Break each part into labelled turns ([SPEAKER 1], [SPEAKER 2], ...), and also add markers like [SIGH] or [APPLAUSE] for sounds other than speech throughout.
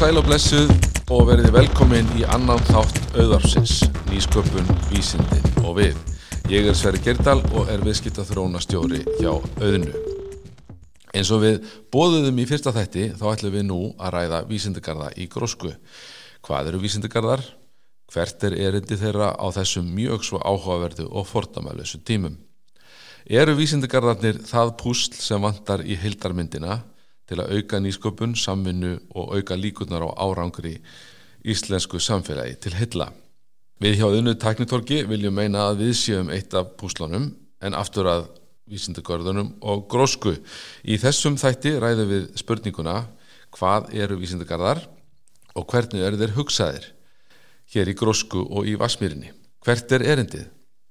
[SPEAKER 1] sæl og blessuð og verið velkomin í annan þátt auðarpsins, nýsköpun, vísindin og við. Ég er Sverri Gerdal og er viðskipt að þróna stjóri hjá auðinu. Eins og við bóðuðum í fyrsta þætti þá ætlum við nú að ræða vísindegarða í grósku. Hvað eru vísindegarðar? Hvert er erindi þeirra á þessum mjög svo áhugaverðu og fordamælusu tímum? Eru vísindegarðarnir það púsl sem vantar í hildarmyndina til að auka nýsköpun, samvinnu og auka líkunar á árangri íslensku samfélagi til hylla? Við hjá unnu taknitorki viljum meina að við séum eitt af púslunum en aftur að vísindagörðunum og grósku. Í þessum þætti ræðum við spurninguna hvað eru vísindagarðar og hvernig eru þeir hugsaðir hér í grósku og í Vasmírinni. Hvert er erindið?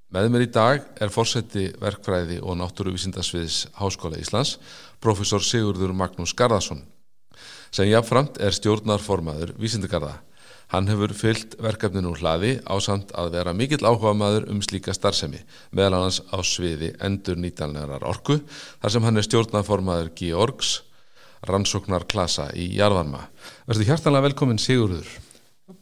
[SPEAKER 1] Með mér í dag er fórseti verkfræði og náttúruvísindasviðs Háskóla Íslands, profesor Sigurður Magnús Garðarsson, sem jáfnframt er stjórnarformaður vísindagarða. Hann hefur fyllt verkefninu hlaði á samt að vera mikill áhuga maður um slíka starfsemi, meðal annars á sviði endur nýtanlegarar orku, þar sem hann er stjórnarformaður Georgs, rannsóknar klasa í Jarvarma. Verður hjartanlega velkomin Sigurður.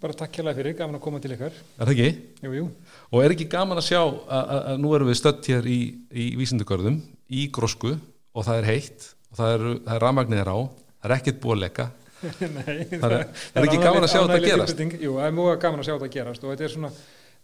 [SPEAKER 2] Bara takk kjærlega fyrir, gaman að koma til ykkar.
[SPEAKER 1] Er það ekki?
[SPEAKER 2] Jú, jú.
[SPEAKER 1] Og er ekki gaman að sjá að, að nú erum við stött hér í, í vísindugörðum, í grósku og það er heitt og það er, er ramagnir á, það er ekkert búið að leka. [LAUGHS]
[SPEAKER 2] Nei,
[SPEAKER 1] það er, það er ekki gaman að sjá þetta gerast.
[SPEAKER 2] Jú, það er mjög gaman að sjá þetta gerast og þetta er svona,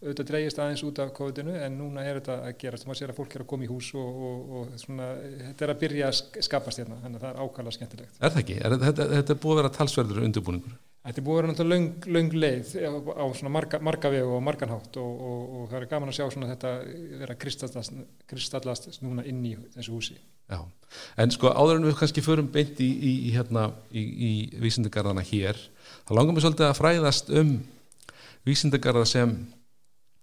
[SPEAKER 2] auðvitað dreigist aðeins út af COVID-inu en núna er þetta að gerast og maður sér að fólk er að koma í hús og, og, og svona, þetta er að byrja að skapast hérna, þannig að það er ákvæmlega skemmtilegt.
[SPEAKER 1] Er það ekki? Er, þetta, þetta er búið að vera talsverður undirbúningur?
[SPEAKER 2] Þetta er búið að vera náttúrulega löng, löng leið á svona marga, marga vegu og marganhátt og, og, og það er gaman að sjá svona þetta vera kristallast, kristallast núna inn í þessu húsi.
[SPEAKER 1] Já, en sko áður en við kannski förum beint í, í, í hérna í, í vísindegarðana hér, þá langar mér svolítið að fræðast um vísindegarða sem,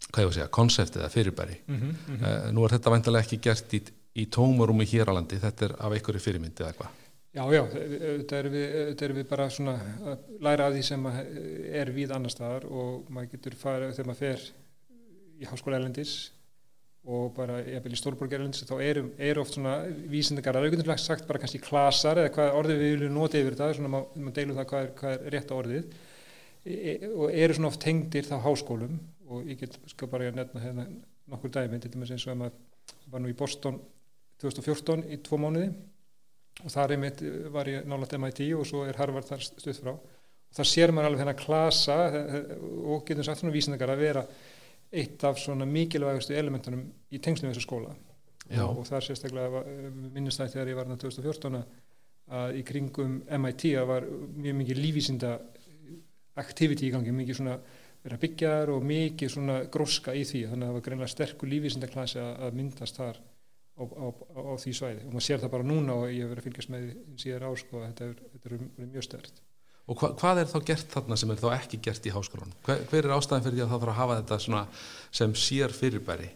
[SPEAKER 1] hvað ég var að segja, konsept eða fyrirbæri. Mm -hmm, mm -hmm. Uh, nú er þetta væntalega ekki gert í tómarúmi hér á landi, þetta er af einhverju fyrirmyndi eða hvað?
[SPEAKER 2] Já, já, þetta erum við, er við bara svona að læra af því sem er við annar staðar og maður getur farið þegar maður fer í háskóla erlendis og bara í stórborg erlendis þá eru er oft svona vísindegar það er auðvitað sagt bara kannski klasar eða hvað orðið við viljum nota yfir þetta svona maður ma deilum það hvað er, hvað er rétt orðið. E, e, og eru svona oft tengdir þá háskólum og ég get sko bara að nefna hérna nokkur dæmi, þetta er eins og að maður var nú í Boston 2014 í tvo mánuði og þar einmitt var ég nálat MIT og svo er Harvard þar stuð frá. Og þar sér maður alveg þennan klasa og getur sagt svona vísendakar að vera eitt af svona mikilvægustu elementunum í tengslum þessu skóla. Og, og þar sérstaklega minnist það þegar ég var náttúrulega 2014 að í kringum MIT að var mjög mikið lífísinda aktiviti í gangi, mikið svona vera byggjar og mikið svona gróska í því. Þannig að það var greinlega sterkur lífísinda klasi að myndast þar á, á, á því svæði og maður sér það bara núna og ég hef verið að fylgjast með síðar á sko, þetta er, þetta er mjög stört
[SPEAKER 1] Og hva, hvað er þá gert þarna sem er þá ekki gert í háskólan? Hver, hver er ástæðin fyrir því að það þarf að hafa þetta sem sér fyrirbæri?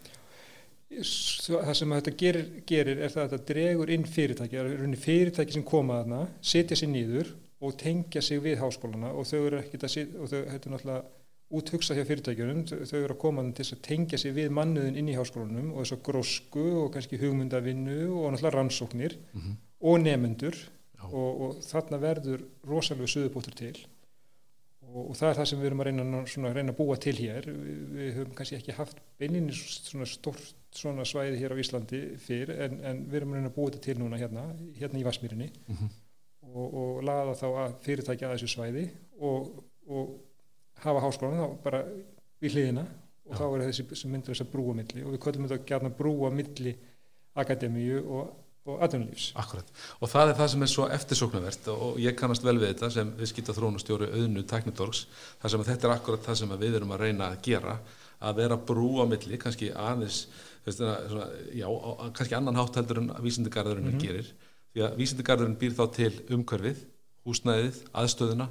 [SPEAKER 2] Það sem þetta gerir, gerir er það að þetta dregur inn fyrirtæki, það er fyrirtæki sem koma þarna, setja sér nýður og tengja sig við háskólana og þau eru ekkit að, og þau, þetta er náttúrulega úthugsa hjá fyrirtækjunum, þau eru að koma til að tengja sig við mannuðin inn í háskólanum og þess að grósku og kannski hugmyndavinnu og náttúrulega rannsóknir mm -hmm. og nefendur og, og þarna verður rosalega suðubóttur til. Og, og það er það sem við erum að reyna, svona, reyna að búa til hér. Við, við höfum kannski ekki haft beininni svona stort svona svæði hér á Íslandi fyrr en, en við erum að reyna að búa þetta til núna hérna, hérna í Vasmírinni mm -hmm. og, og laða þá að fyrirtækja að þessu svæði og hafa háskólan þá bara við hliðina og Já. þá er þessi sem myndir þess að brúa milli og við köllum þetta gætna brúa milli akademíu og, og aðunlífs.
[SPEAKER 1] Akkurat og það er það sem er svo eftirsóknarvert og ég kannast vel við þetta sem við skýta þrónustjóri auðnu teknitorgs þar sem þetta er akkurat það sem við erum að reyna að gera að vera brúa milli kannski aðeins svona, já, kannski annan hátt heldur en vísindegarðurinn mm -hmm. gerir því að vísindegarðurinn býr þá til umhverfið, húsnæðið, aðstöðuna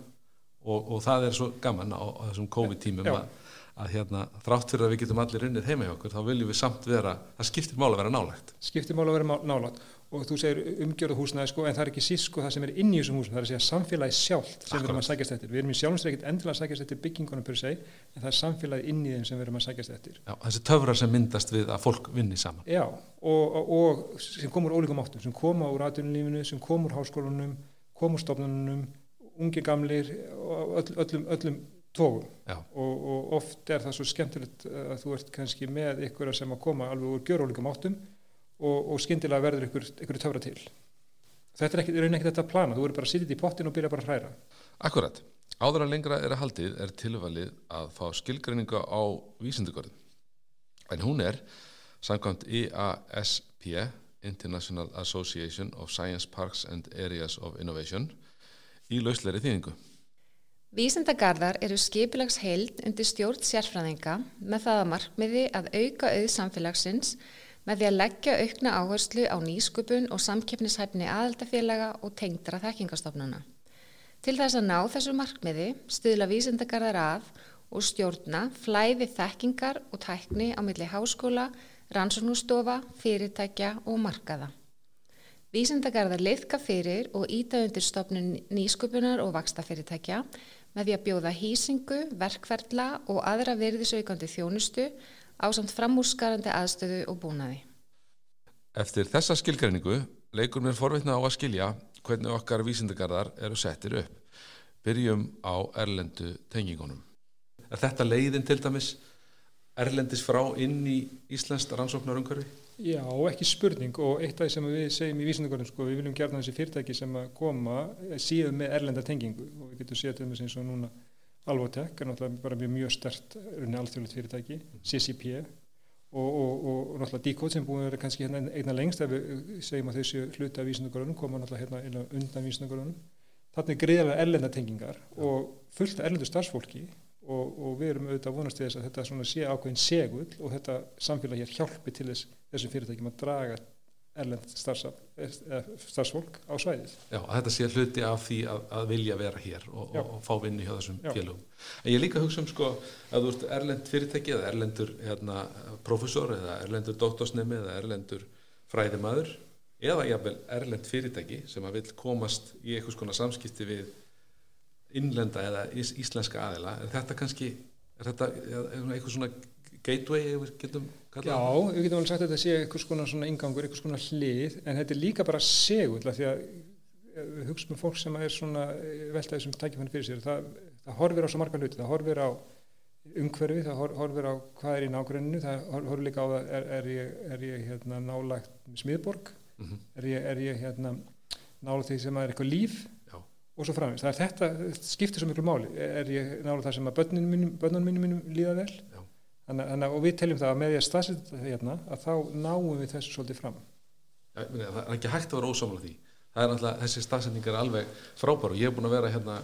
[SPEAKER 1] og, og það er svo gaman á, á þessum COVID-tímum að, að hérna, þrátt fyrir að við getum allir unnið heima hjá okkur þá viljum við samt vera, það skiptir mál að vera nálægt.
[SPEAKER 2] Skiptir mál að vera nálægt. Og þú segir umgjörðu húsnaði sko en það er ekki síst sko það sem er inn í þessum húsum það er að segja samfélagi sjálft sem við erum að sækjast eftir. Við erum í sjálfsveikit endilega að sækjast eftir byggingunum per se en það er samfélagi inn í þeim sem við erum að sækjast eftir.
[SPEAKER 1] Já, þessi töfrar sem myndast við að fólk vinni saman.
[SPEAKER 2] Já, og, og, og sem komur ólíkum áttum, sem koma úr aðunulífinu sem komur háskólunum, komur stofnunum ungi gamlir og öll, öllum, öllum tógum og, og oft er það svo skemmtilegt að þú ert kannski með ykkur sem að koma alveg úr gjörólíkum áttum og, og skyndilega verður ykkur, ykkur töfra til. Þetta er er ekki þetta að plana, þú verður bara að sitja í pottin og byrja bara að hræra.
[SPEAKER 1] Akkurat. Áður að lengra er að haldið er tilvalið að fá skilgreininga á vísindugörðum. En hún er samkvæmt IASP, International Association of Science Parks and Areas of Innovation, í lausleiri þýðingu.
[SPEAKER 3] Vísindagarðar eru skipilags heild undir stjórn sérfræðinga með það að markmiði að auka auð samfélagsins með því að leggja aukna áherslu á nýsköpun og samkeppnishæfni aðaldafélaga og tengdra þekkingastofnuna. Til þess að ná þessu markmiði stuðla vísindagarðar að og stjórna flæði þekkingar og tækni á milli háskóla, rannsóknustofa, fyrirtækja og markaða. Vísindagarðar liðka fyrir og íta undir stofnun nýsköpunar og vakstafyrirtækja með því að bjóða hýsingu, verkferðla og aðra virðisaukandi þjónustu á samt framúrskarandi aðstöðu og búnaði.
[SPEAKER 1] Eftir þessa skilgreiningu leikur mér forvitna á að skilja hvernig okkar vísindagarðar eru settir upp. Byrjum á erlendu tengingunum. Er þetta leiðin til dæmis erlendis frá inn í Íslands rannsóknarumhverfi?
[SPEAKER 2] Já, ekki spurning. Og eitt af því sem við segjum í vísindagörðum sko, við viljum gerna þessi fyrirtæki sem að koma síðu með erlenda tengingu. Og við getum séð til þess eins og núna Alvotek er náttúrulega bara mjög, mjög stert unni alþjóðlegt fyrirtæki, CCP og, og, og, og náttúrulega Decode sem búin að vera kannski hérna einna lengst ef við segjum að þessi hluti af vísindagörðunum koma náttúrulega hérna undan vísindagörðunum. Þannig er greiðarlega erlenda tengingar og fullt erlendu starfsfólki og, og við erum auðvitað vonast til þess að þetta sé ákveðin segull og þetta samfélag hér hjálpi til þess þessum fyrirtækjum að draga erlend starfsfólk á svæðið.
[SPEAKER 1] Já, að þetta sé hluti af því að, að vilja vera hér og, og, fá vinni hjá þessum félagum. En ég líka hugsa um sko að þú ert erlend fyrirtæki eða erlendur hérna, profesor eða erlendur doktorsnemi eða erlendur fræðimæður eða jáfnvel erlend fyrirtæki sem að vil komast í einhvers konar samskipti við innlenda eða ís, íslenska aðila. Er þetta kannski, er þetta eitthvað svona gateway, ef við getum
[SPEAKER 2] kallað? Já, við getum alveg sagt að þetta sé eitthvað svona, svona ingangur, eitthvað svona hlið, en þetta er líka bara segull, því að við hugsaum um fólk sem er svona veltaði sem tækifæni fyrir sér, það, það horfir á svo marga hluti, það horfir á umhverfi, það horfir á hvað er í nágruninu, það horfir líka á það er, er ég, er ég hérna, nálagt smiðborg, mm -hmm. er ég, er ég hérna, nálagt því sem er eitthvað líf. Og svo framins. Það er þetta, þetta skiptir svo miklu máli, er ég nálagt það sem að börnunum mínum, mínum líða vel. Þannig, þannig, og við teljum það að með því að staðsetja þetta hérna að þá náum við þessu svolítið fram
[SPEAKER 1] ja, meni, Það er ekki hægt að vera ósámla því það er alltaf, þessi staðsetning er alveg frábær og ég hef búin að vera hérna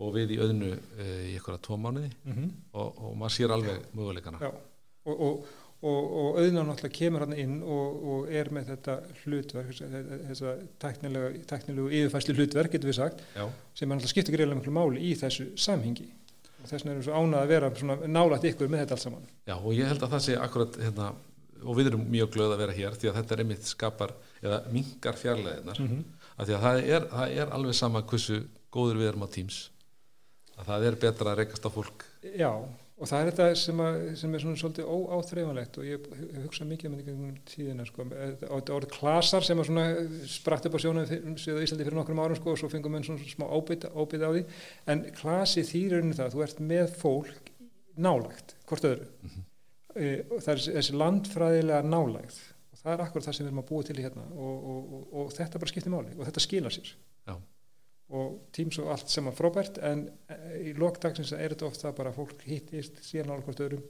[SPEAKER 1] og við í öðnu e, í eitthvað tvo mánuði mm -hmm. og, og maður sér alveg möguleikana
[SPEAKER 2] Já, og, og, og öðna náttúrulega kemur hann inn og er með þetta hlutverk þessa teknilegu, yfirfæsli hlutverk, getur við sagt Já. sem er náttúrulega skiptir greiðlega miklu máli í þessu samhengi. Og þess vegna erum við svo ánað að vera nálat ykkur með þetta allt saman.
[SPEAKER 1] Já og ég held að það sé akkurat hérna, og við erum mjög glöð að vera hér því að þetta er einmitt skapar eða mingar fjarlæðinar mm -hmm. að því að það er, það er alveg sama hversu góður við erum á tíms að það er betra að rekast á fólk.
[SPEAKER 2] Já og það er þetta sem, að, sem er svona svolítið óáþreifanlegt og ég hef hugsað mikið um þetta um tíðina sko, þetta orðið klasar sem að svona spratt upp á sjónu síðan Íslandi fyrir nokkrum árum sko og svo fengum við svona smá óbytt á því. En klasi þýrurinn það þú ert með fólk nálægt hvort öðru. Mm -hmm. e, það er þessi landfræðilega nálægt og það er akkur það sem við erum að búa til í hérna og, og, og, og þetta bara skiptir máli og þetta skila sér. Já og Teams og allt sem var frábært en eh, í lokdagsins er þetta ofta bara fólk hittist síðan alveg hvort öðrum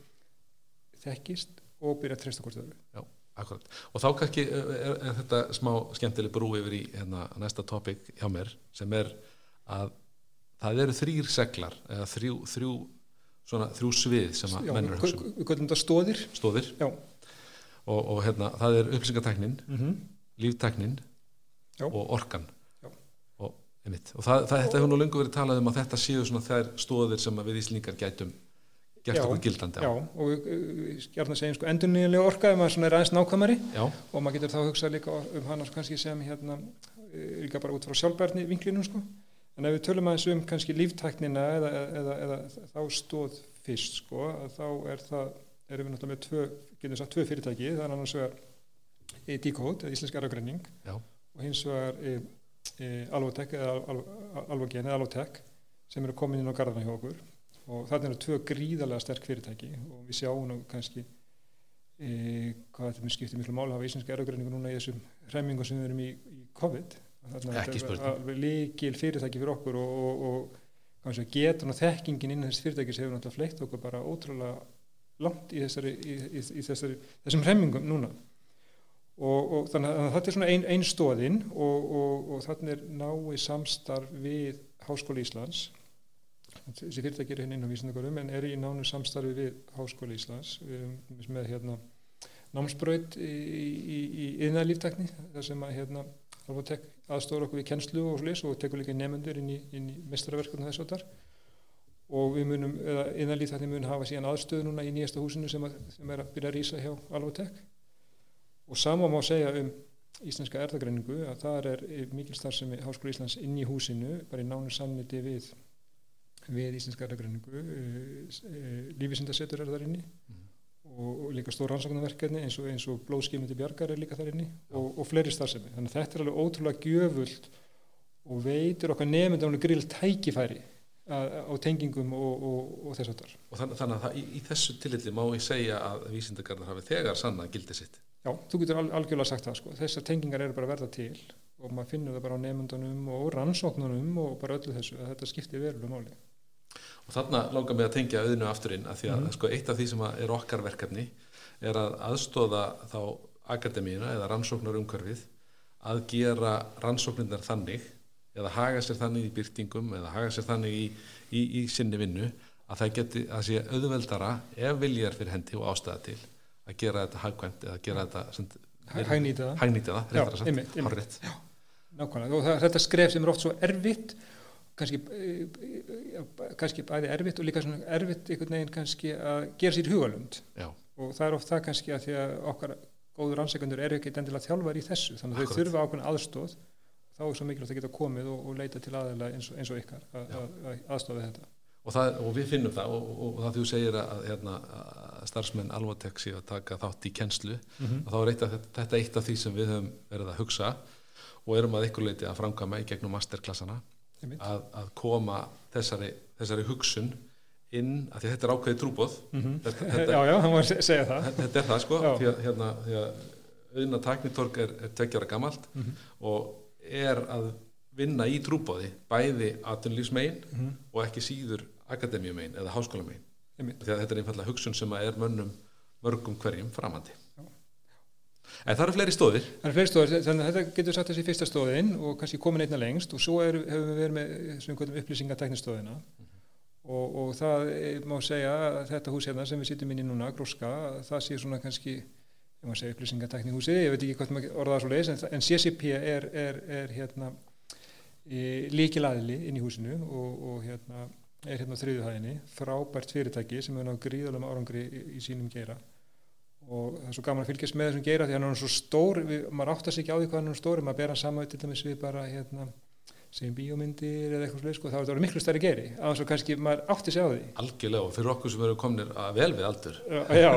[SPEAKER 2] þekkist og byrja að treysta hvort öðru
[SPEAKER 1] Já, akkurat. Og þá kannski er, er, er þetta smá skemmtileg brú yfir í hérna, næsta tópik hjá mér sem er að það eru þrýr seglar eða þrjú, þrjú, svona, þrjú svið sem að mennur
[SPEAKER 2] hugsa um. Við kallum þetta stóðir
[SPEAKER 1] Stóðir og, og hérna, það er upplýsingateknin mm -hmm. lífteknin og orkan Einmitt. og það, það, þetta hefur nú lengur verið talað um að þetta séu svona þær stóðir sem við Íslingar gætum gert okkur gildandi
[SPEAKER 2] á. Já, og að segja sko, endurniðinlega orka ef maður svona er aðeins nákvæmari. Já. og maður getur þá hugsað líka um hana kannski sem hérna, eh, líka bara út frá sjálfbærni vinklinum sko, en ef við tölum aðeins um kannski líftæknina eða, eða, eða, eða þá stóð fyrst sko, þá er það, erum við náttúrulega með tvö, getum sagt tvö fyrirtæki, það er annars vegar Decode, Íslensk eragrenning og hins vegar e, Alvotek eða Alvotek sem eru komin inn á garðana hjá okkur. Og þarna eru tvö gríðarlega sterk fyrirtæki og við sjáum nú kannski e, hvað þetta með skiptir miklu máli að hafa íslenska erugreiningu núna í þessum hremmingum sem við erum í, í COVID. Er
[SPEAKER 1] Ekki
[SPEAKER 2] þetta alveg líkil fyrirtæki fyrir okkur og, og, og kannski að getan og þekkingin innan þess fyrirtækis hefur náttúrulega fleitt okkur bara ótrúlega langt í, þessari, í, í, í þessari, þessum hremmingum núna og, og þannig að þetta er svona ein, ein stóðinn og, og, og þannig er nái samstarf við Háskóli Íslands. Þessi fyrirtæki er hérna inn á vísindagarum en er í nánu samstarfi við Háskóli Íslands. Um, með hérna námsbraut í, í, í yðnaðlíftakni þar sem að hérna Alvotek aðstóður okkur við kennslu og slis og tekur líka nefnendur inn í, í mestrarverkunum þess áttar og við munum, eða innanlýþarni mun hafa síðan aðstöðu núna í nýjasta húsinu sem, að, sem er að byrja að rýsa hjá Alvotek og sama má segja um íslenska erðagreiningu að það er mikil starfsemi Háskóla Íslands inn í húsinu bara í nánu samniti við við íslenska erðagreiningu lífisindasetur er þar inni og, og líka stór rannsóknarverkefni eins og, og blóðskimandi bjargar er líka þar inni og, og fleiri starfsemi þannig að þetta er alveg ótrúlega gjöfult og veitur okkar nefndur grill tækifæri á tengingum og, og, og þess að þar.
[SPEAKER 1] Og þannig, þannig að það, í, í þessu tililli má ég segja að vísindagarðar hafi þegar sannað gildi sitt.
[SPEAKER 2] Já, þú getur al, algjörlega sagt það sko. Þessar tengingar eru bara að verða til og maður finnur það bara á nefndunum og rannsóknunum og bara öllu þessu að þetta skiptir verulega máli.
[SPEAKER 1] Og þarna langar mig að tengja auðinu afturinn að því að
[SPEAKER 2] Mhm.
[SPEAKER 1] sko, eitt af því sem er okkar verkefni er að aðstóða þá akademíuna eða rannsóknarumhverfið að gera rannsóknirnar þannig eða haga sér þannig í byrtingum eða haga sér þannig í, í, í sinni vinnu að það geti að sé auðveldara ef viljar fyrir hendi og ástæða til að gera þetta hagkvæmt eða gera þetta sem,
[SPEAKER 2] Hæ- Hagnýta það.
[SPEAKER 1] hagnýta það,
[SPEAKER 2] Já,
[SPEAKER 1] réttara sagt, hárrétt.
[SPEAKER 2] Nákvæmlega, og það, þetta skref sem er oft svo erfitt kannski, eh, eh, kannski bæði erfitt og líka svona erfitt einhvern veginn kannski að gera sér hugalund
[SPEAKER 1] Já,
[SPEAKER 2] og það er oft það kannski að því að okkar góður ansækjandur eru ekki endilega þjálfar í þessu þannig að þau þurfa ákveðna aðstóð þá er svo mikilvægt að geta komið og, og leita til aðeila eins, eins og ykkar að, að, að aðstofa þetta.
[SPEAKER 1] Og, það, og við finnum það og, og, það þú segir að, hérna, að starfsmenn Alvotek séu að taka þátt í kennslu
[SPEAKER 2] Mhm.
[SPEAKER 1] og þá er eitt af, þetta, eitt af því sem við höfum verið að hugsa og erum að ykkur leiti að framkvæma í gegnum masterklassana að, að koma þessari, þessari hugsun inn, að því að þetta er ákveðið trúbóð
[SPEAKER 2] Mhm.
[SPEAKER 1] þetta, [LAUGHS] þetta,
[SPEAKER 2] Já, já, hann var að se- segja það
[SPEAKER 1] þetta er það sko
[SPEAKER 2] Já.
[SPEAKER 1] því að, hérna, að auðna taknitorg er, er tveggjara gamalt
[SPEAKER 2] Mhm.
[SPEAKER 1] og er að vinna í trúbóði bæði aðtunlífsmegin
[SPEAKER 2] Mhm.
[SPEAKER 1] og ekki síður akademíumegin eða háskólamegin að þetta er einfallega hugsun sem er mönnum mörgum hverjum framandi. En það eru fleiri stóðir
[SPEAKER 2] Það er fleiri stóðir, þannig að þetta getur satt þessi fyrsta stóðin og kannski komin einna lengst og svo er, hefur við verið með sem við kvöldum upplýsingateknistóðina og, og það eh, má segja að þetta hús hérna sem við sittum inn í núna, Gróska, það sé svona kannski, ég má segja upplýsingateknihúsi, ég veit ekki hvort maður orða það svo leiðis, en, en CCP er, er, er hérna líkilaðili inn í húsinu og, og hérna er hérna á þriðuhæðinni, frábært fyrirtæki sem er náðu gríðalegum árangri í, í sínum geira. Og það er svo gaman að fylgjast með þessum geira því hann er svo stór, við, maður áttar sig ekki á því hvað hann er stór, maður ber hann saman til dæmis við bara hérna, segjum bíómyndir eða eitthvað sluð, sko, þá er þetta miklu stærri geiri að þess að kannski maður átti sig á því.
[SPEAKER 1] Algjörlega og fyrir okkur sem eru komnir að vel við aldur.
[SPEAKER 2] Já,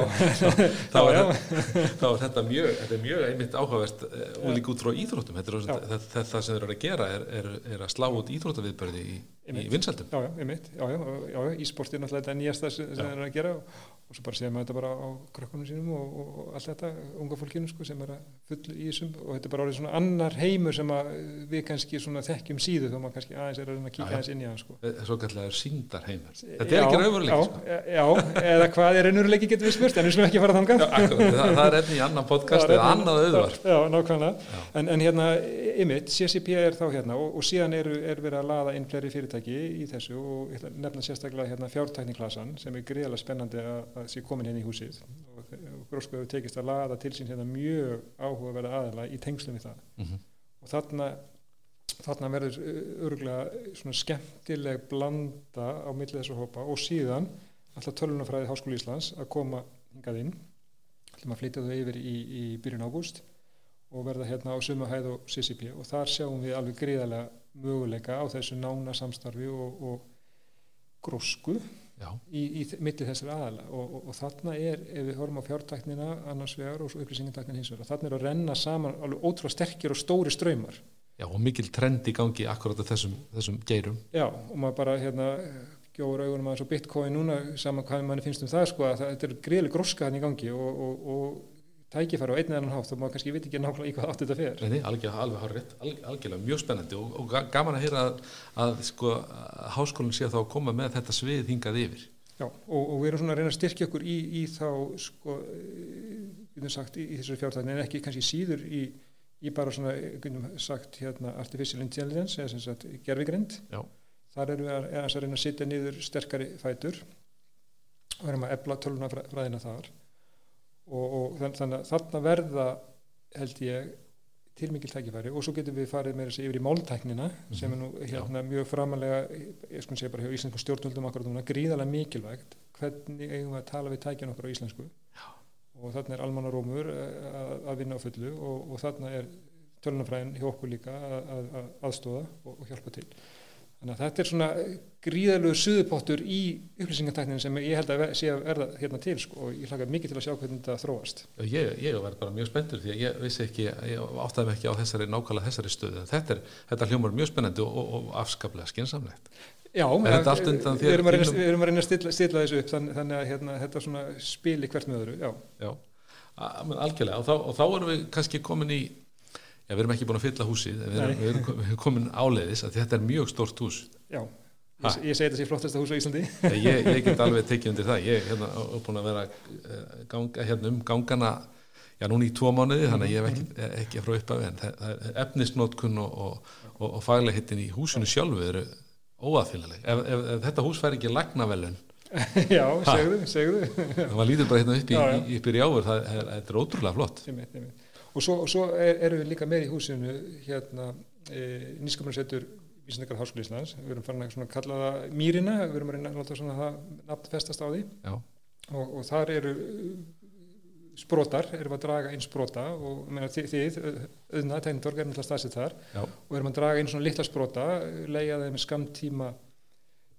[SPEAKER 2] [LAUGHS]
[SPEAKER 1] þá er,
[SPEAKER 2] já,
[SPEAKER 1] þetta, þá er þetta mjög þetta er mjög einmitt áhugavert eh, og líka út frá íþróttum. Þetta,
[SPEAKER 2] Já.
[SPEAKER 1] þetta, þetta sem þeir eru að gera er, er, er að slá út íþróttaviðbörði í, í vinsaldum
[SPEAKER 2] já, já, já, já, já, já, ísport er náttúrulega þetta nýjasta sem
[SPEAKER 1] Já.
[SPEAKER 2] þeir eru að gera og, og svo bara séum við þetta bara á krökkunum sínum og, og, og allt þetta, unga fólkinu sko, sem er að full í þessum og þetta er bara orðið svona annar heimur sem að við kannski þekkjum síðu þó maður kannski aðeins er að að
[SPEAKER 1] Já, já.
[SPEAKER 2] aðeins inn í hann sko.
[SPEAKER 1] svo kallar síndarheimur þetta er ekki raunveruleiki
[SPEAKER 2] já,
[SPEAKER 1] sko.
[SPEAKER 2] já, eða hvað er raunveruleiki getur við spurt en við slum ekki fara þangað
[SPEAKER 1] Já, það, það er efni í annan podcast [LAUGHS]
[SPEAKER 2] Það er
[SPEAKER 1] eða annað auðvarp
[SPEAKER 2] Já, nákvæmlega. Fyrirtæki í þessu og ég nefna sérstaklega hérna fjártækniklasan sem er greiðalega spennandi að, að sé komin hérna í húsið og, og grósku hefur tekist að laða til sín hérna mjög áhugaverða aðila í tengslum við það.
[SPEAKER 1] Mhm.
[SPEAKER 2] Og þarna, þarna verður örgulega svona skemmtileg blanda á milli þessu hópa og síðan alltaf tölunafræði Háskóli Íslands að koma hingað inn ætlum að flytja þau yfir í, í byrjun ágúst og verða hérna á sumahæð og CCP og þar sjáum við alveg gríðarlega möguleika á þessu nána samstarfi og, og grósku í, í mitti þessari aðala og, og, og þarna er, ef við horfum á fjártæknina annars vegar og upplýsingartæknin hins vegar þarna er að renna saman alveg ótrúlega sterkir og stóri ströymar
[SPEAKER 1] Já, og mikil trend í gangi akkurat á þessum, þessum geirum.
[SPEAKER 2] Já, og maður bara hérna gjóður augunum að svo bitcoin núna saman hvað manni finnst um það sko að þetta er greiðlega gróska hann í gangi og, og, og tækifæri á einn eða annan hátt og maður kannski veit ekki nákvæmlega í hvað átt þetta fer.
[SPEAKER 1] Nei, algjörlega, alveg har rétt, alg, algjörlega, mjög spennandi og, og ga- gaman að heyra að, að sko, háskólinn sé að þá að koma með þetta svið hingað yfir.
[SPEAKER 2] Já, og, og við erum svona að reyna að styrkja okkur í, í þá sko, eh, getum sagt, í, í þessari fjártækni en ekki kannski síður í, í bara svona, eh, getum sagt, hérna artificial intelligence, eða sem sagt gerfigrind.
[SPEAKER 1] Já.
[SPEAKER 2] Þar erum við að, að reyna að sitja niður sterkari fætur og erum að ebla tölunafræðina þar og, og þann- þannig að þarna verða held ég til mikil tækifæri. Og svo getum við farið meira sér yfir í máltæknina sem er nú hérna mjög framalega ég skulum segja bara hjá íslenskum stjórnvöldum akkurat núna gríðarlega mikilvægt hvernig eigum við að tala við tækjan okkur á íslensku. Já. og þarna er almannarómur eh, að, að vinna á fullu og, og þarna er tölunafræðin hjá okkur líka að, að, að aðstóða og, og hjálpa til þannig að þetta er svona gríðarlegu suðupottur í upplýsingartæknin sem ég held að sé að verða hérna til sko, og ég hlaka mikið til að sjá hvernig þetta þróast
[SPEAKER 1] Ég, ég var bara mjög spenntur því að ég vissi ekki, ég áttaði mig ekki á þessari nákvæmlega þessari stöðu. En Þetta, er, þetta hljómar mjög spennandi og, og, og afskaplega skinsamlegt.
[SPEAKER 2] Já, við erum að reyna, að, stilla, stilla þessu upp þannig, þannig að hérna, þetta svona spili hvert með öðru já,
[SPEAKER 1] Já, algjörlega. Og þá, og þá erum við kannski komin í, já, við erum ekki búin að fylla húsið, við erum, við erum, komin áleiðis að þetta er mjög stórt hús.
[SPEAKER 2] já.
[SPEAKER 1] Ha.
[SPEAKER 2] Ég, ég segi þetta sé flottasta hús á Íslandi
[SPEAKER 1] Ég, ég get [LAUGHS] alveg tekið undir það. Ég er hérna, búin að vera eh, ganga, hérna um gangana, já, núna í tvo mánuði, þannig að ég hef ekki, ekki frá upphafi, en það, það er efnisnótkun og, og, og, og faglega hittin í húsinu sjálfu eru óaðfélaleg. Ef, ef, ef þetta hús fær ekki lagnavelun, [LAUGHS]
[SPEAKER 2] Já, segðu, segðu
[SPEAKER 1] það var lítur bara hérna upp í, í, upp í rjáfur, það er, það er ótrúlega flott.
[SPEAKER 2] Einmitt, einmitt. og svo, og svo er, erum við líka með í húsinu hérna e, nýskapunarsettur Vísindakar Háskóli Íslands. Við erum farin að kalla það mýrina við erum að reyna að það nafn festast á því. Og, og þar eru uh, sprotar, erum að draga inn sprota og ég meina, þið, þið auðna, tegnitorg er náttúrulega staðsett þar.
[SPEAKER 1] Já,
[SPEAKER 2] og erum að draga inn svona litla sprota leiða þeim skamtíma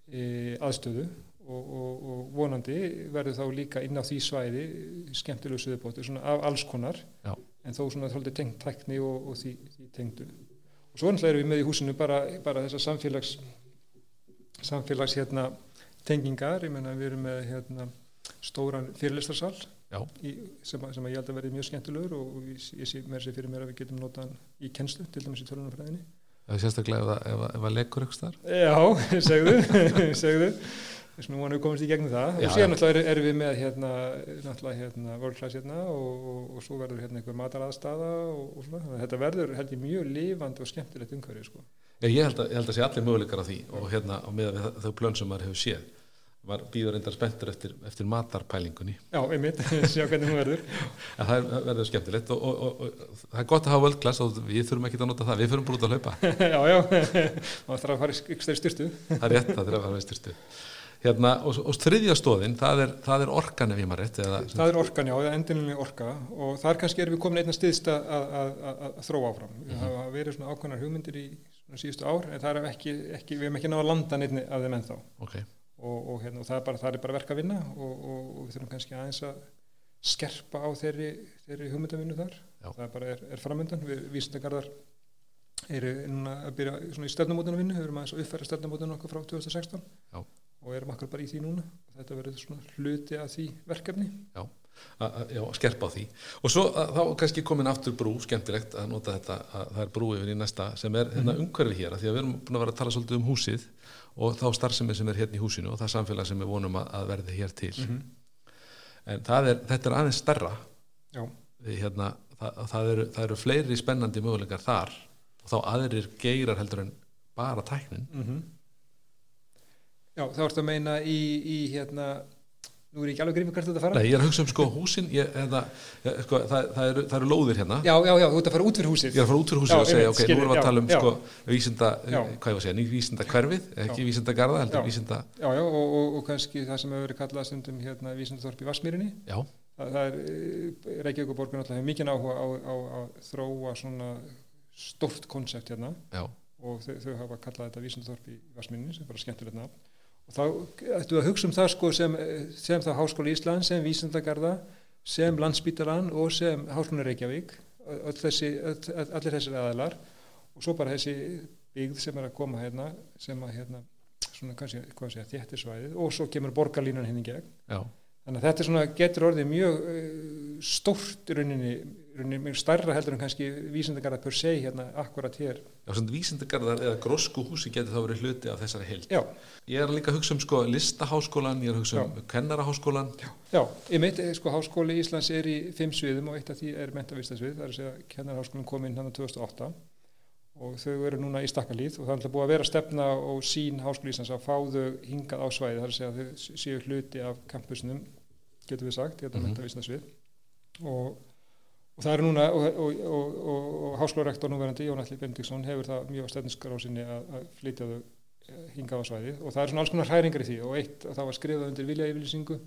[SPEAKER 2] e, aðstöðu og, og, og vonandi verður þá líka inn á því svæði skemmtilegu suðubóttu svona af alls konar.
[SPEAKER 1] Já.
[SPEAKER 2] En þó svona þóldi tengt tækni og, og því, því tengdu. Og svo náttúrulega erum við með í húsinu bara, bara þessar samfélags samfélags hérna tengingar, ég menna við erum með hérna stóran fyrirlistarsal sem, að- sem að ég held að verði mjög skemmtilegur og ég, ég sé mér sér fyrir mér að við getum notað hann í kennslu, til dæmis í tölunarfræðinni
[SPEAKER 1] það er sérstaklega ef það- ef það lekur ykkur þar.
[SPEAKER 2] Já, [LAUGHS] segðu, [LAUGHS] segðu vegna vonum við komast í gegnum það.
[SPEAKER 1] Já,
[SPEAKER 2] og síðan náttúrulega erum, erum við með hérna, hérna world class hérna og, og, og svo verður hérna einhver mataraðstaða og, og svona, þetta verður held ég mjög lifandi og skemmtilegt umhverju sko.
[SPEAKER 1] Ég, ég, held að, ég held að sé allir möguleikar á því og hérna á meðan þau plön sem maður hefur séð. Var býður reyndar spenntur eftir, eftir matarpælingunni.
[SPEAKER 2] Já, einmitt, [LAUGHS] sjá hvernig hún verður.
[SPEAKER 1] En það er, það verður skemmtilegt og, og, og, og það er gott að hafa völdklass og við þurfum ekki að nota það, við þurfum bara út að hlaupa. [LAUGHS]
[SPEAKER 2] Já, já, [LAUGHS] maður þarf að fara í ykkur styrtu
[SPEAKER 1] það er rétt, það er að fara veistyrstu hérna, og, og þriðja stóðin, það er, það er orkan ef ég maður rétt eða,
[SPEAKER 2] Það er orkan, já, það endinlega orka og þar kannski erum við komin einna stiðst að, að, að, að, að þróa áfram. Við hafa verið svona ákveðnar hugmyndir í síðustu ár en það er ekki, ekki, við hefum ekki náða að landa neittni af þeim ennþá
[SPEAKER 1] ok,
[SPEAKER 2] og, og, hérna, og það, er bara, það er bara verk að vinna og, við þurfum kannski aðeins að skerpa á þeirri, þeirri hugmyndavinnu þar.
[SPEAKER 1] Já.
[SPEAKER 2] Það bara er, er framöndan. Við vísindagarðar eru núna að byrja í stefnumótunum vinnu, við erum aðeins að uppfæra stefnumótunum okkur frá 2016
[SPEAKER 1] Já.
[SPEAKER 2] Og erum akkur bara í því núna. Þetta verður svona hluti af því verkefni.
[SPEAKER 1] já að, að, já, skerpa á því. Og svo að, þá kannski komin aftur brú, skemmtilegt að nota þetta, að það er brú yfir í næsta sem er hérna umhverfi hér, því að við erum búin að vera að tala svolítið um húsið og þá starfsemi sem er hérna í húsinu og það samfélag sem við vonum að, að verði hér til. En það er, þetta er aðeins. Við, hérna, það, það, eru, það eru fleiri spennandi möguleikar þar og þá aðrir geirar heldur en bara tæknin.
[SPEAKER 2] Mm Já, þá ertu að meina í, í hérna, nú er ég ekki alveg grímið hvert þetta fara.
[SPEAKER 1] Nei, ég er að hugsa um sko húsin ég, eða, sko, það, það, eru, það eru lóðir hérna
[SPEAKER 2] Já, já, já, þú ert að fara út fyrir húsið.
[SPEAKER 1] Ég er að fara út fyrir húsið
[SPEAKER 2] Já,
[SPEAKER 1] og segja, ok, nú
[SPEAKER 2] skil ég,
[SPEAKER 1] erum við að tala um
[SPEAKER 2] já.
[SPEAKER 1] sko, vísinda,
[SPEAKER 2] Já.
[SPEAKER 1] hvað ég var að segja, ný vísinda hverfið, ekki vísinda garða, heldur vísinda,
[SPEAKER 2] Já, já, og, og, og kannski það sem hefur verið kallað stundum hérna Vísindaþorp í Vassmýrinni.
[SPEAKER 1] já,
[SPEAKER 2] Það, það er, eh, Reykjavík og Borgun alltaf hefur mikið áhuga á, á, á að þróa svona stórt konsept hérna og þau, þau hafa kallað þetta Vísindaþorp í Vassmýrinni sem er bara skemmtilegt nafn. Og þá ættu að hugsa um það sko sem, sem það Háskóli Ísland, sem Vísindagarða, sem Landsbítalan og sem Háskóli Reykjavík, þessi, öll, allir þessir aðilar. Og svo bara þessi byggð sem er að koma hérna sem að hérna svona kannski, hvað sé, þéttisvæðið og svo kemur borgarlínan henni gegn.
[SPEAKER 1] Já,
[SPEAKER 2] þannig að þetta svona, getur orðið mjög uh, stórt í rauninni, í rauninni mjög starra heldur en kannski vísindagarða per se hérna akkurat hér.
[SPEAKER 1] Já svona vísindagarðar eða grósku húsi getur þá verið hluti af þessari heild.
[SPEAKER 2] já,
[SPEAKER 1] Ég er líka að hugsa um sko listaháskólan, ég er að hugsa um kennaraháskólan.
[SPEAKER 2] já, ég mitt sko háskóli Íslands er í fimm sviðum og eitt af því er mentavistasvið, það er að segja kennarháskólinn kom inn hann 2008 og þau eru núna í stakkalíð og það er búið að vera stefna og sín háskóli Íslands að fá þau hingað á svæði, það er að segja að þau séu hluti af kampusnum, getur við sagt, þetta
[SPEAKER 1] Mhm.
[SPEAKER 2] mm -hmm. mentavistasvið og, og það er núna og, og, og, og, og háskólarektor núverandi Jón Alli Bendiksson hefur það mjög stefniskar á sinni að, að flytja þau eh, hingað á svæði og það er svona alls konar hræringar í því og eitt og það var skrifað undir vilja yfirlýsingu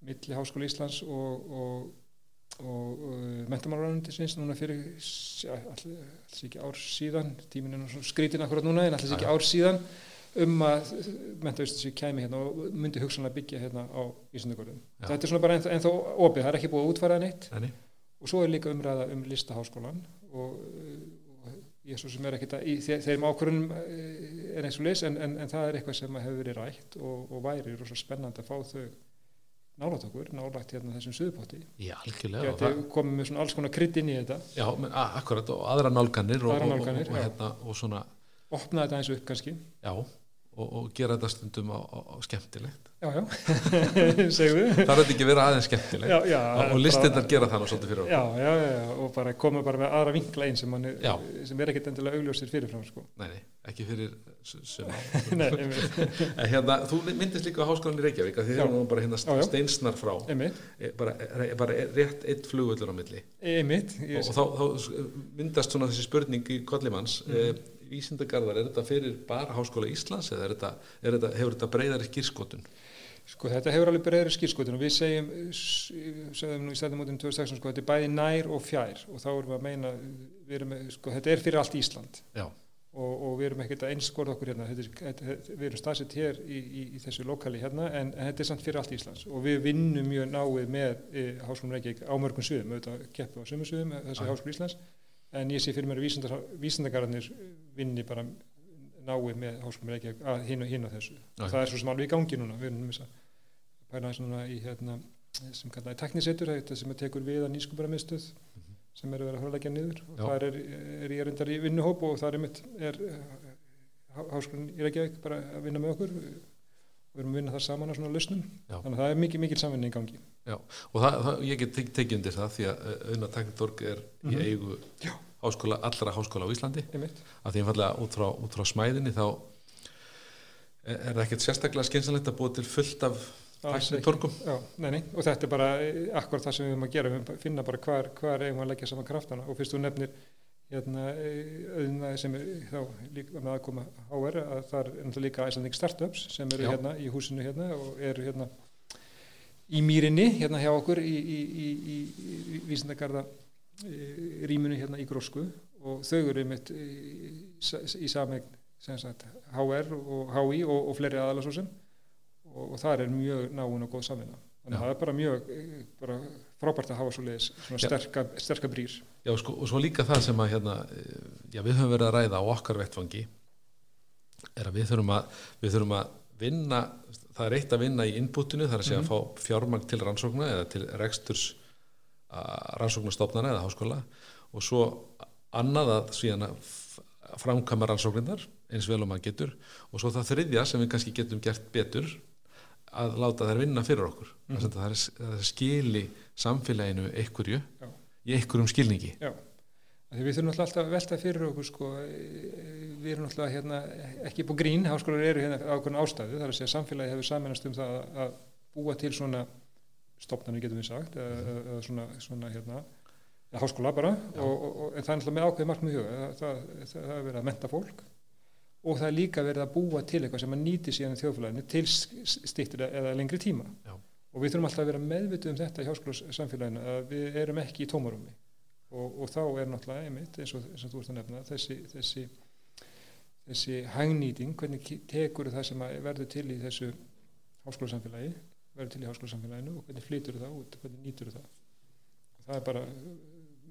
[SPEAKER 2] milli Háskóla Íslands og, og, uh, mentamálaranundisins núna fyrir alls ekki ár síðan tíminn er svona skrítin akkurat núna en alls ekki ár síðan um að mentavistasvið kæmi hérna og myndi hugsanlega byggja hérna á Íslandagörðum. Þetta er svona bara ennþá, ennþá opið, það er ekki búið að útfæra neitt.
[SPEAKER 1] Nei,
[SPEAKER 2] og svo er líka umræða um listaháskólan og, og ég svo sem er ekkit að í þe- þeim ákvörunum er eins og leys en, en, en það er eitthvað sem hefur verið rætt og, og væri rosa spennandi að fá þau nálægt okkur, nálægt hérna þessum suðupotti.
[SPEAKER 1] já, algjörlega. og það-
[SPEAKER 2] komið með svona alls konar krydd inn í þetta,
[SPEAKER 1] Já, men, a- akkurat og aðra nálganir og,
[SPEAKER 2] Aðrar
[SPEAKER 1] og-
[SPEAKER 2] nálganir,
[SPEAKER 1] og, og,
[SPEAKER 2] já.
[SPEAKER 1] hérna, og svona,
[SPEAKER 2] opna þetta eins upp kannski.
[SPEAKER 1] já, og, og gera þetta stundum á, á, skemmtilegt.
[SPEAKER 2] Já, já, [LAUGHS] segðu.
[SPEAKER 1] Það er ekki vera aðeins skemmtilegt
[SPEAKER 2] Já,
[SPEAKER 1] og, listinnar gera það nú svolítið fyrir okkur.
[SPEAKER 2] Já, já, já, já, og bara koma bara með aðra vinkla einn sem, sem er ekkit endilega augljósir fyrirfram, sko.
[SPEAKER 1] Nei, nei, ekki fyrir sem [LAUGHS] [LAUGHS] hérna, þú myndist líka á háskólan í Reykjavík að þið
[SPEAKER 2] Já.
[SPEAKER 1] erum nú bara hérna steinsnar frá Eh, bara, eh, bara rétt eitt flugullur á milli
[SPEAKER 2] einmitt.
[SPEAKER 1] og, og þá, þá myndast svona þessi spurning í kollimanns mm
[SPEAKER 2] Mhm.
[SPEAKER 1] Vísindagarðar, er þetta fyrir bara Háskóla Íslands eða þetta, þetta, hefur þetta breyðari skýrskotun?
[SPEAKER 2] Sko þetta hefur alveg breyðri skýrskotun og við segjum, segjum nú í stæðumótin 2016 sko þetta er bæði nær og fjær og þá erum við að meina, við erum, sko þetta er fyrir allt Ísland
[SPEAKER 1] Já,
[SPEAKER 2] og, og við erum ekkert að einskorða okkur hérna, þetta, er- við erum staðsett hér í, í, í þessu lokali hérna en, en þetta er samt fyrir allt Íslands og við vinnum mjög náið með e, Háskólum Reykjavík á mörgum suðum, auðvitað keppu á sömu suðum, þessi. Háskóla Íslands en ég sé fyrir mér að vísindagararnir vinni bara náið með Háskólum Reykjavík að hinn og hinn á þessu.
[SPEAKER 1] Já.
[SPEAKER 2] það er svo sem alveg í gangi núna, við erum þess að pæla aðeins núna í hérna sem kallaði teknisetur, þetta sem tekur við að nýskupara sem eru verið að hörleggja niður. Og það er, er ég reyndar í vinnuhóp og það er er háskólinn í Reykjavík bara að vinna með okkur við erum að vinna það saman á svona lausnum
[SPEAKER 1] Já.
[SPEAKER 2] þannig að það er mikið, mikið samvinni í gangi
[SPEAKER 1] og það, það, ég get tek- tekið undir það því að auðvitað teknitorg er í
[SPEAKER 2] Mhm.
[SPEAKER 1] eigu
[SPEAKER 2] Já.
[SPEAKER 1] háskóla, allra háskóla á Íslandi
[SPEAKER 2] einmitt.
[SPEAKER 1] að því einfallega út frá, út frá smæðinni þá er það ekkert sérstaklega skynsanlegt að búa til fullt af teknitorgum
[SPEAKER 2] Já, og þetta er bara eh, akkurat það sem við erum að gera, við finna bara hvar, hvar eigum að leggja saman kraftana og fyrst þú nefnir hérna, auðvitað sem er þá líka með að koma HR að það er náttúrulega líka Icelandic Startups sem eru
[SPEAKER 1] Já.
[SPEAKER 2] hérna í húsinu hérna og eru hérna í mýrinni hérna hjá okkur í, í, í, í, í rýmunu hérna í grósku. Og þau eru mitt í, samegn sem sagt HR og HI og, og fleiri sem. Og, og það er mjög náun og góð samvinna. Þannig að það er bara mjög eh, bara frábært að hafa svo leiðis svona
[SPEAKER 1] Já.
[SPEAKER 2] sterka, sterka brýr
[SPEAKER 1] Já, sko, og svo líka það sem að hérna, eh, já, við höfum verið að ræða á okkar vettfangi er að við þurfum að, við þurfum að vinna, það er eitt að vinna í inputinu, það er að segja
[SPEAKER 2] Mhm.
[SPEAKER 1] að fá fjármagn til rannsókna eða til reksturs rannsóknastofnana eða háskóla og svo annað að síðan að framkama rannsóknirnar eins vel og maður getur og svo það þriðja sem við kannski getum gert betur að láta þær vinna fyrir okkur mm
[SPEAKER 2] Mhm.
[SPEAKER 1] það, er, það er skili samfélaginu einhverju
[SPEAKER 2] Já.
[SPEAKER 1] í einhverjum skilningi
[SPEAKER 2] Já, því við þurfum alltaf að velta fyrir okkur sko, eh, við erum náttúrulega hérna, ekki på grín, háskólar eru hérna ákveðin ástæðu, það er að segja að samfélagi hefur saminast um það að- búa til svona stopnarnir getum við sagt, eða, eða- svona, svona hérna, háskóla bara, og, og, og, en það er náttúrulega með ákveðin markmið huga, það, það, það, er verið að menta fólk og það er líka verið að búa til eitthvað sem að nýti síðan þjóðfélaginu til stýttir eða lengri tíma.
[SPEAKER 1] Já.
[SPEAKER 2] Og við þurfum alltaf að vera meðvituð um þetta í háskólasamfélaginu að við erum ekki í tómarúmi. Og, og þá er náttúrulega einmitt eins og, eins og þú ert að nefna þessi, þessi, þessi hagnýting, hvernig tekur það sem verður til í þessu háskólasamfélagi, verður til í háskólasamfélaginu og hvernig flytur það út, hvernig nýtur það? Og það er bara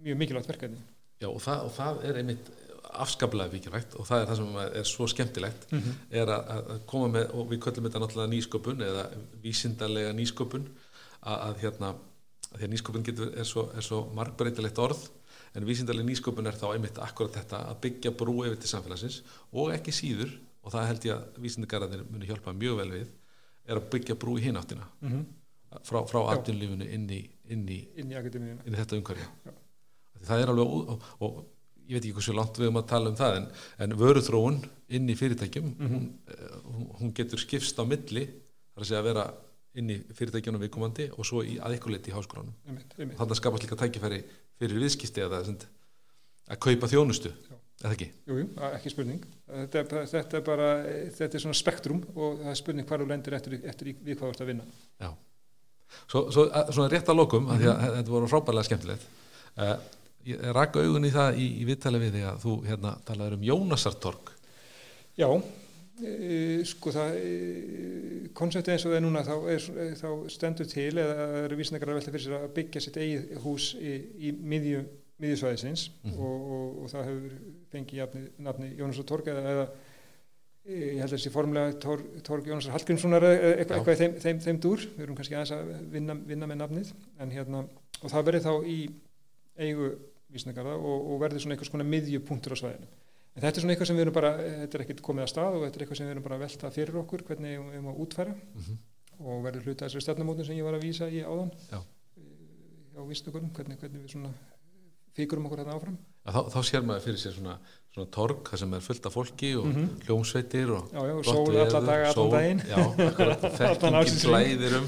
[SPEAKER 2] mjög mikilvægt verkefni.
[SPEAKER 1] Já, og það, og það er einmitt afskaplega vikilvægt og það er það sem er svo skemmtilegt er að, koma með, og við köllum þetta náttúrulega nýsköpun eða vísindarlega nýsköpun að, að hérna, að því að nýsköpun getur, er svo, svo margbreytilegt orð en vísindarlega nýsköpun er þá einmitt akkurat þetta að byggja brú yfir til samfélagsins og ekki síður, og það held ég að vísindargarðanir muni hjálpa mjög vel við er að byggja brú í hináttina
[SPEAKER 2] Mhm.
[SPEAKER 1] frá, frá atvinnlífinu inn í, inn í,
[SPEAKER 2] inn í
[SPEAKER 1] inn í þetta umhverfi.
[SPEAKER 2] Já.
[SPEAKER 1] það er alveg ó- og, og ég veit ekki hversu langt við um að tala um það en, en vöruþróun inn í fyrirtækjum hún, eh, hún, hún getur skipst á milli þar að segja að vera inn í fyrirtækjunum viðkomandi og svo í að ykkur leiti í háskólanum þannig að skapast líka tækifæri fyrir viðskipti eða sem, að kaupa þjónustu
[SPEAKER 2] Já.
[SPEAKER 1] eða ekki
[SPEAKER 2] Jú, jú, ekki spurning. Þetta er, þetta er bara, þetta er svona spektrum og það er spurning hvar þú lendir eftir, eftir við hvað þú ert að vinna.
[SPEAKER 1] Já. Svo, svo að, svona rétt að lokum, mm -hmm. að þetta voru frábærlega skemmtilegt. Uh, ég raka augun í það í, í viðtali við því að þú hérna talaður um Jónasartorg.
[SPEAKER 2] Já, e, sko það, e, konseptið eins og það er núna, þá, er, þá stendur til eða eru vísindakar að velta fyrir sér að byggja sitt eigið hús í, í miðju, miðjusvæðisins og, og, og það hefur fengið nafni Jónasar Torg eða, eða e, ég held að þessi formulega Torg, Torg Jónasar Hallgrímssonar eitthvað, í þeim, þeim, þeim dúr, við erum kannski aðeins að vinna, vinna með nafnið, en hérna og það verður þá í eigu vísindakarða og, og verður svona einhvers konar miðjupunktur á svæðinu. En þetta er svona eitthvað sem við erum bara, þetta er ekkert komið að stað og þetta er eitthvað sem við erum bara að velta fyrir okkur hvernig við erum að útfæra
[SPEAKER 1] Mm
[SPEAKER 2] og verður hluta þessari stefnumótun sem ég var að vísa í áðan
[SPEAKER 1] Já.
[SPEAKER 2] á vísindakurum, hvernig, hvernig við svona fíkurum okkur þetta áfram.
[SPEAKER 1] Þá, þá sér maður fyrir sér svona, svona torg, það sem er fullt af fólki og
[SPEAKER 2] Mhm.
[SPEAKER 1] hljómsveitir og
[SPEAKER 2] Já, já, sól daga, allan
[SPEAKER 1] sól,
[SPEAKER 2] daginn. [LAUGHS]
[SPEAKER 1] Þekkingin glæðir um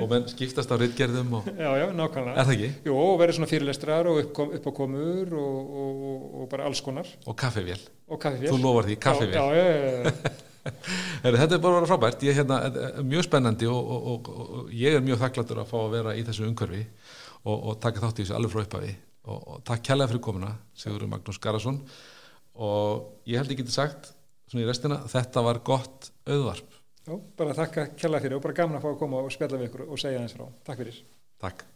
[SPEAKER 1] [LAUGHS] og menn skiptast á rittgerðum og
[SPEAKER 2] Já, já, nákvæmlega.
[SPEAKER 1] er það ekki?
[SPEAKER 2] Jú, og verður svona fyrirlestrar og uppkom, uppákomur og, og, og, og bara alls konar
[SPEAKER 1] Og
[SPEAKER 2] kaffifél.
[SPEAKER 1] þú lofar því, kaffivél.
[SPEAKER 2] Já, já, já, [LAUGHS]
[SPEAKER 1] þetta er bara að vera frábært, ég er hérna mjög spennandi og, og, og, og ég er mjög þakklættur að fá að vera í þessu umhverfi og, og taka þátt í þessu alveg frá upphafi og, og takk kærlega fyrir komuna Sigurður Magnús Garðarsson og ég held ég geti sagt svona í restina, þetta var gott auðvarp,
[SPEAKER 2] já. Bara þakka kjalla fyrir og bara gaman að fá að koma og spjalla við ykkur og segja eins frá. Takk fyrir.
[SPEAKER 1] takk